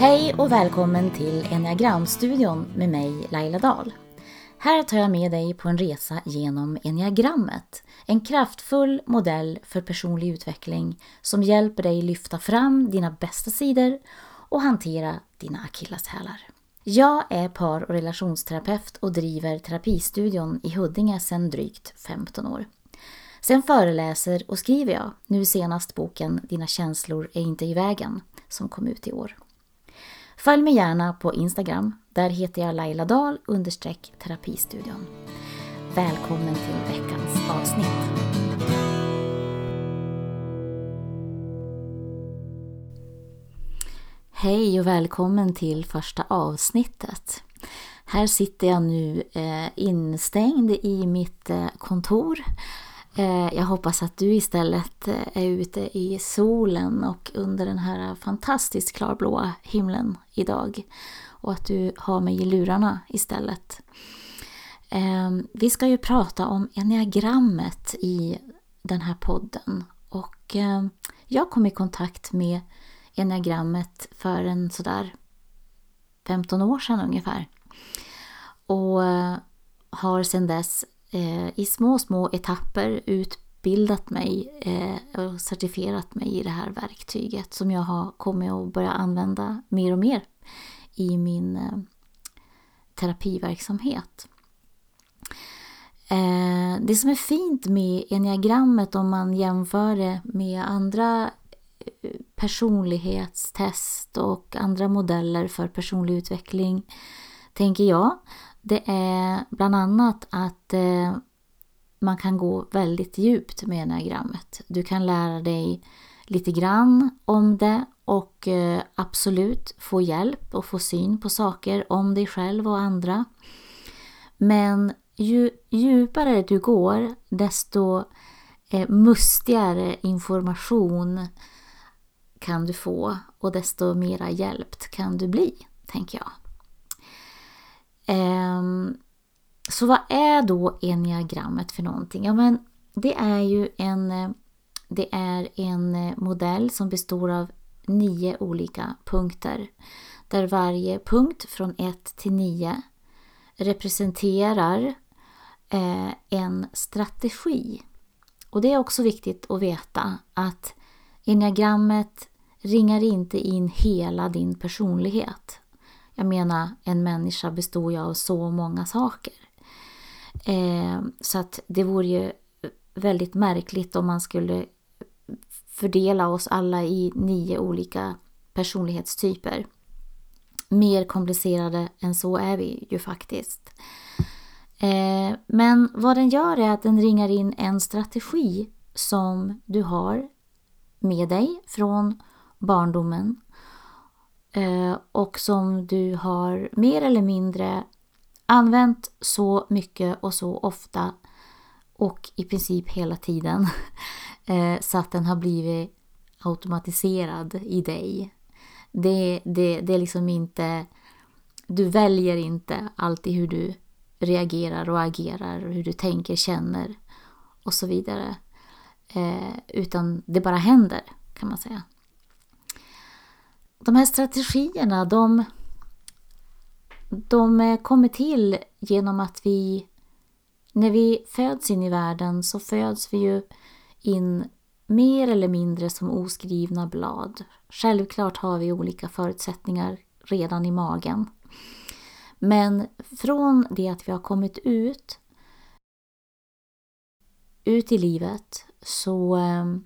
Hej och välkommen till Enneagramstudion med mig Laila Dahl. Här tar jag med dig på en resa genom enneagrammet. En kraftfull modell för personlig utveckling som hjälper dig lyfta fram dina bästa sidor och hantera dina akilleshälar. Jag är par och relationsterapeut och driver terapistudion i Huddinge sedan drygt 15 år. Sen föreläser och skriver jag, nu senast boken Dina känslor är inte i vägen, som kom ut i år. Följ mig gärna på Instagram. Där heter jag Laila Dahl understreck terapistudion. Välkommen till veckans avsnitt. Hej och välkommen till första avsnittet. Här sitter jag nu eh, instängd i mitt eh, kontor Eh, jag hoppas att du istället eh, är ute i solen och under den här fantastiskt klarblåa himlen idag. Och att du har mig i lurarna istället. Ehm, vi ska ju prata om enneagrammet i den här podden. Och ehm, jag kom i kontakt med enneagrammet för en sådär 15 år sedan ungefär. Och eh, har sedan dess Eh, i små, små etapper utbildat mig eh, och certifierat mig i det här verktyget som jag har kommit att börja använda mer och mer i min eh, terapiverksamhet. Eh, det som är fint med enneagrammet om man jämför det med andra eh, personlighetstest och andra modeller för personlig utveckling, tänker jag, det är bland annat att eh, man kan gå väldigt djupt med enagrammet. Du kan lära dig lite grann om det och eh, absolut få hjälp och få syn på saker om dig själv och andra. Men ju djupare du går desto eh, mustigare information kan du få och desto mera hjälpt kan du bli, tänker jag. Ehm, så vad är då enneagrammet för någonting? Ja, men det är ju en, eh, det är en eh, modell som består av nio olika punkter. Där varje punkt från 1 till 9 representerar eh, en strategi. Och det är också viktigt att veta att enneagrammet ringar inte in hela din personlighet. Jag menar, en människa består ju av så många saker. Eh, så att det vore ju väldigt märkligt om man skulle fördela oss alla i nio olika personlighetstyper. Mer komplicerade än så är vi ju faktiskt. Eh, men vad den gör är att den ringar in en strategi som du har med dig från barndomen Eh, Eh, och som du har mer eller mindre använt så mycket och så ofta och i princip hela tiden eh, så att den har blivit automatiserad i dig. Det, det, det är liksom inte... Du väljer inte alltid hur du reagerar och agerar och hur du tänker, känner och så vidare. Eh, utan det bara händer kan man säga de här strategierna de, de eh, kommer till genom att vi när vi föds in i världen så föds vi ju in mer eller mindre som oskrivna blad. Självklart har vi olika förutsättningar redan i magen. Men från det att vi har kommit ut ut i livet så ehm,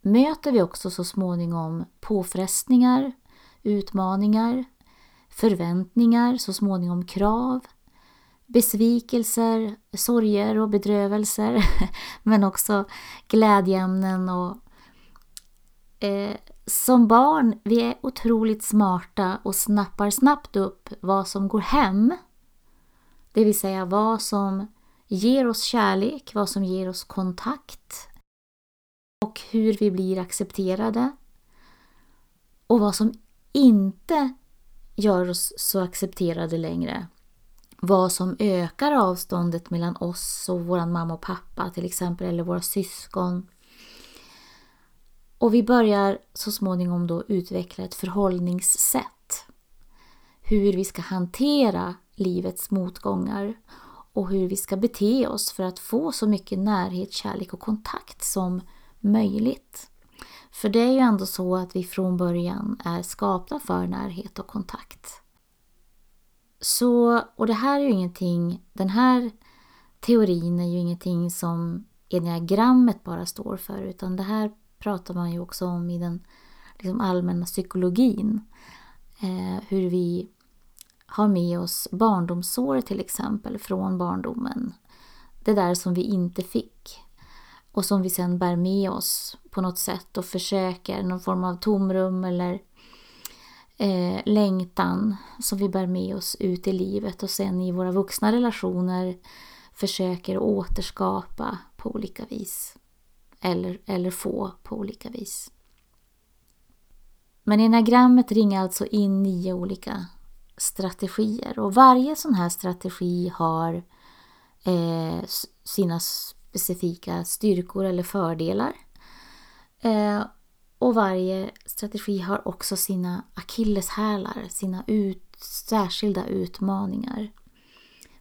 möter vi också så småningom påfrestningar, utmaningar, förväntningar, så småningom krav, besvikelser, sorger och bedrövelser, men också glädjeämnen och eh, som barn, vi är otroligt smarta och snappar snabbt upp vad som går hem. Det vill säga vad som ger oss kärlek, vad som ger oss kontakt, och hur vi blir accepterade. Och vad som inte gör oss så accepterade längre. Vad som ökar avståndet mellan oss och vår mamma och pappa till exempel, eller våra syskon. Och vi börjar så småningom då utveckla ett förhållningssätt. Hur vi ska hantera livets motgångar och hur vi ska bete oss för att få så mycket närhet, kärlek och kontakt som möjligt. För det är ju ändå så att vi från början är skapta för närhet och kontakt. Så, och det här är ju ingenting, den här teorin är ju ingenting som enneagrammet bara står för utan det här pratar man ju också om i den liksom allmänna psykologin. Eh, hur vi har med oss barndomsår till exempel från barndomen. Det där som vi inte fick och som vi sen bär med oss på något sätt och försöker, någon form av tomrum eller eh, längtan som vi bär med oss ut i livet och sen i våra vuxna relationer försöker återskapa på olika vis. Eller, eller få på olika vis. Men enagrammet ringer alltså in nio olika strategier och varje sån här strategi har eh, sina specifika styrkor eller fördelar. Eh, och varje strategi har också sina akilleshälar, sina ut, särskilda utmaningar.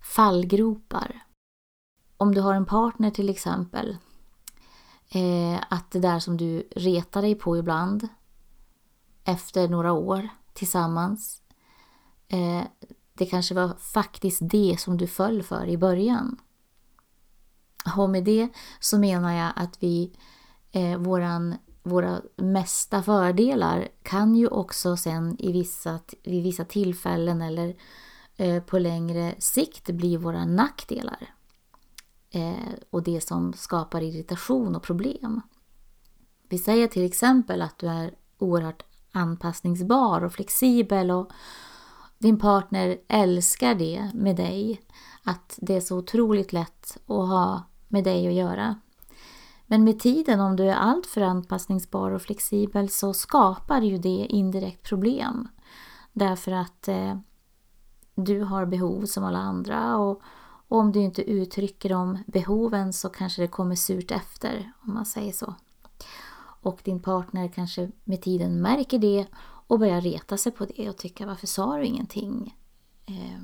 Fallgropar. Om du har en partner till exempel, eh, att det där som du retar dig på ibland efter några år tillsammans, eh, det kanske var faktiskt det som du föll för i början. Och med det så menar jag att vi, eh, våran, våra mesta fördelar kan ju också sen i vissa, vid vissa tillfällen eller eh, på längre sikt bli våra nackdelar. Eh, och det som skapar irritation och problem. Vi säger till exempel att du är oerhört anpassningsbar och flexibel och din partner älskar det med dig. Att det är så otroligt lätt att ha med dig att göra. Men med tiden, om du är alltför anpassningsbar och flexibel så skapar ju det indirekt problem. Därför att eh, du har behov som alla andra och, och om du inte uttrycker de behoven så kanske det kommer surt efter, om man säger så. Och din partner kanske med tiden märker det och börjar reta sig på det och tycka varför sa du ingenting? Eh,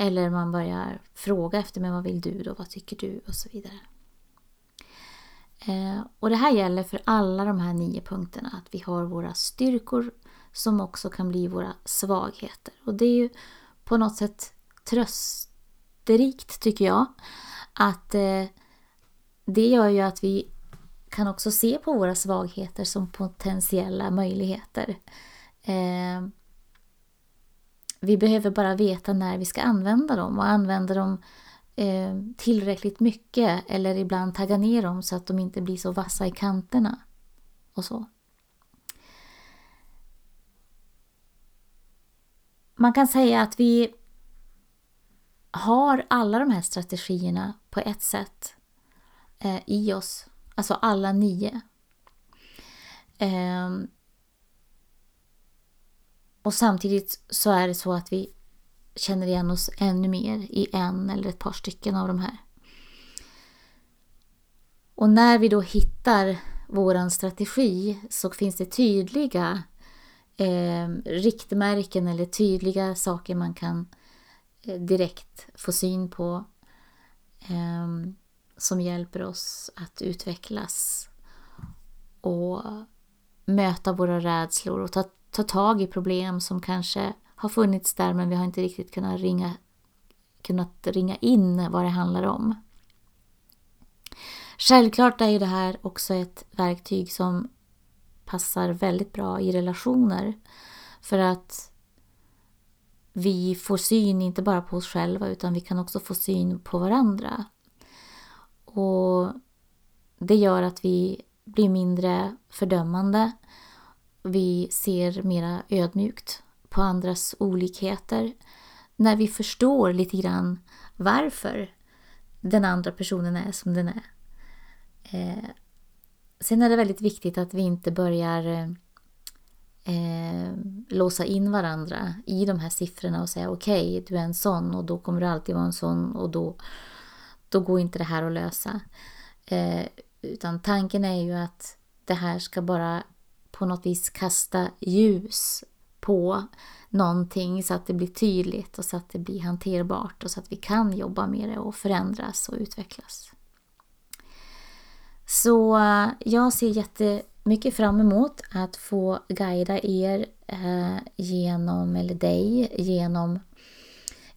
eller man börjar fråga efter men vad vill du då, vad tycker du och så vidare. Eh, och det här gäller för alla de här nio punkterna, att vi har våra styrkor som också kan bli våra svagheter. Och det är ju på något sätt trösterikt tycker jag. Att eh, det gör ju att vi kan också se på våra svagheter som potentiella möjligheter. Eh, vi behöver bara veta när vi ska använda dem och använda dem eh, tillräckligt mycket eller ibland tagga ner dem så att de inte blir så vassa i kanterna. Och så. Man kan säga att vi har alla de här strategierna på ett sätt eh, i oss. Alltså alla nio. Eh, och samtidigt så är det så att vi känner igen oss ännu mer i en eller ett par stycken av de här. Och när vi då hittar våran strategi så finns det tydliga eh, riktmärken eller tydliga saker man kan eh, direkt få syn på eh, som hjälper oss att utvecklas och möta våra rädslor och ta ta tag i problem som kanske har funnits där men vi har inte riktigt kunnat ringa, kunnat ringa in vad det handlar om. Självklart är ju det här också ett verktyg som passar väldigt bra i relationer. För att vi får syn inte bara på oss själva utan vi kan också få syn på varandra. Och det gör att vi blir mindre fördömande vi ser mera ödmjukt på andras olikheter. När vi förstår lite grann varför den andra personen är som den är. Eh, sen är det väldigt viktigt att vi inte börjar eh, låsa in varandra i de här siffrorna och säga okej, okay, du är en sån och då kommer du alltid vara en sån och då, då går inte det här att lösa. Eh, Utan tanken är ju att det här ska bara på något vis kasta ljus på någonting så att det blir tydligt och så att det blir hanterbart och så att vi kan jobba med det och förändras och utvecklas. Så eh, jag ser jättemycket fram emot att få guida er eh, genom, eller dig, genom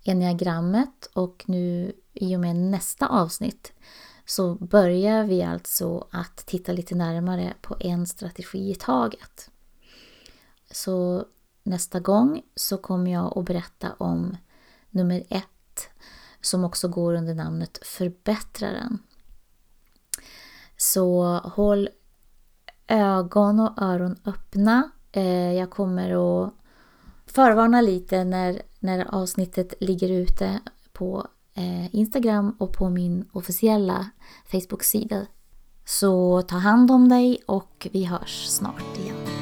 enneagrammet och nu i och med nästa avsnitt så börjar vi alltså att titta lite närmare på en strategi i taget. Så nästa gång så kommer jag att berätta om nummer ett som också går under namnet Förbättraren. Så håll ögon och öron öppna. Eh, jag kommer att förvarna lite när, när avsnittet ligger ute på Eh, Instagram och på min officiella Facebook-sida. Så ta hand om dig och vi hörs snart igen.